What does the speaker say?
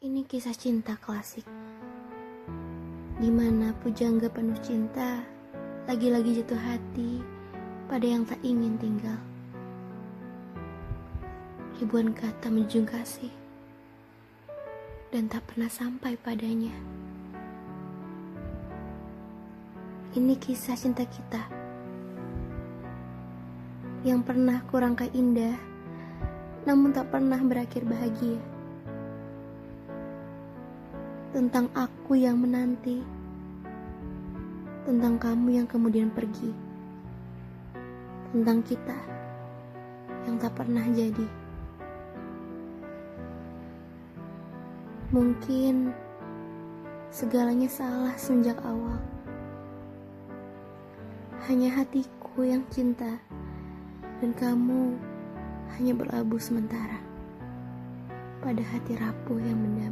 Ini kisah cinta klasik. Di mana pujangga penuh cinta lagi-lagi jatuh hati pada yang tak ingin tinggal. Ribuan kata menjunjung kasih dan tak pernah sampai padanya. Ini kisah cinta kita yang pernah kurangkah indah, namun tak pernah berakhir bahagia tentang aku yang menanti, tentang kamu yang kemudian pergi, tentang kita yang tak pernah jadi. Mungkin segalanya salah sejak awal. Hanya hatiku yang cinta, dan kamu hanya berlabuh sementara pada hati rapuh yang mendam.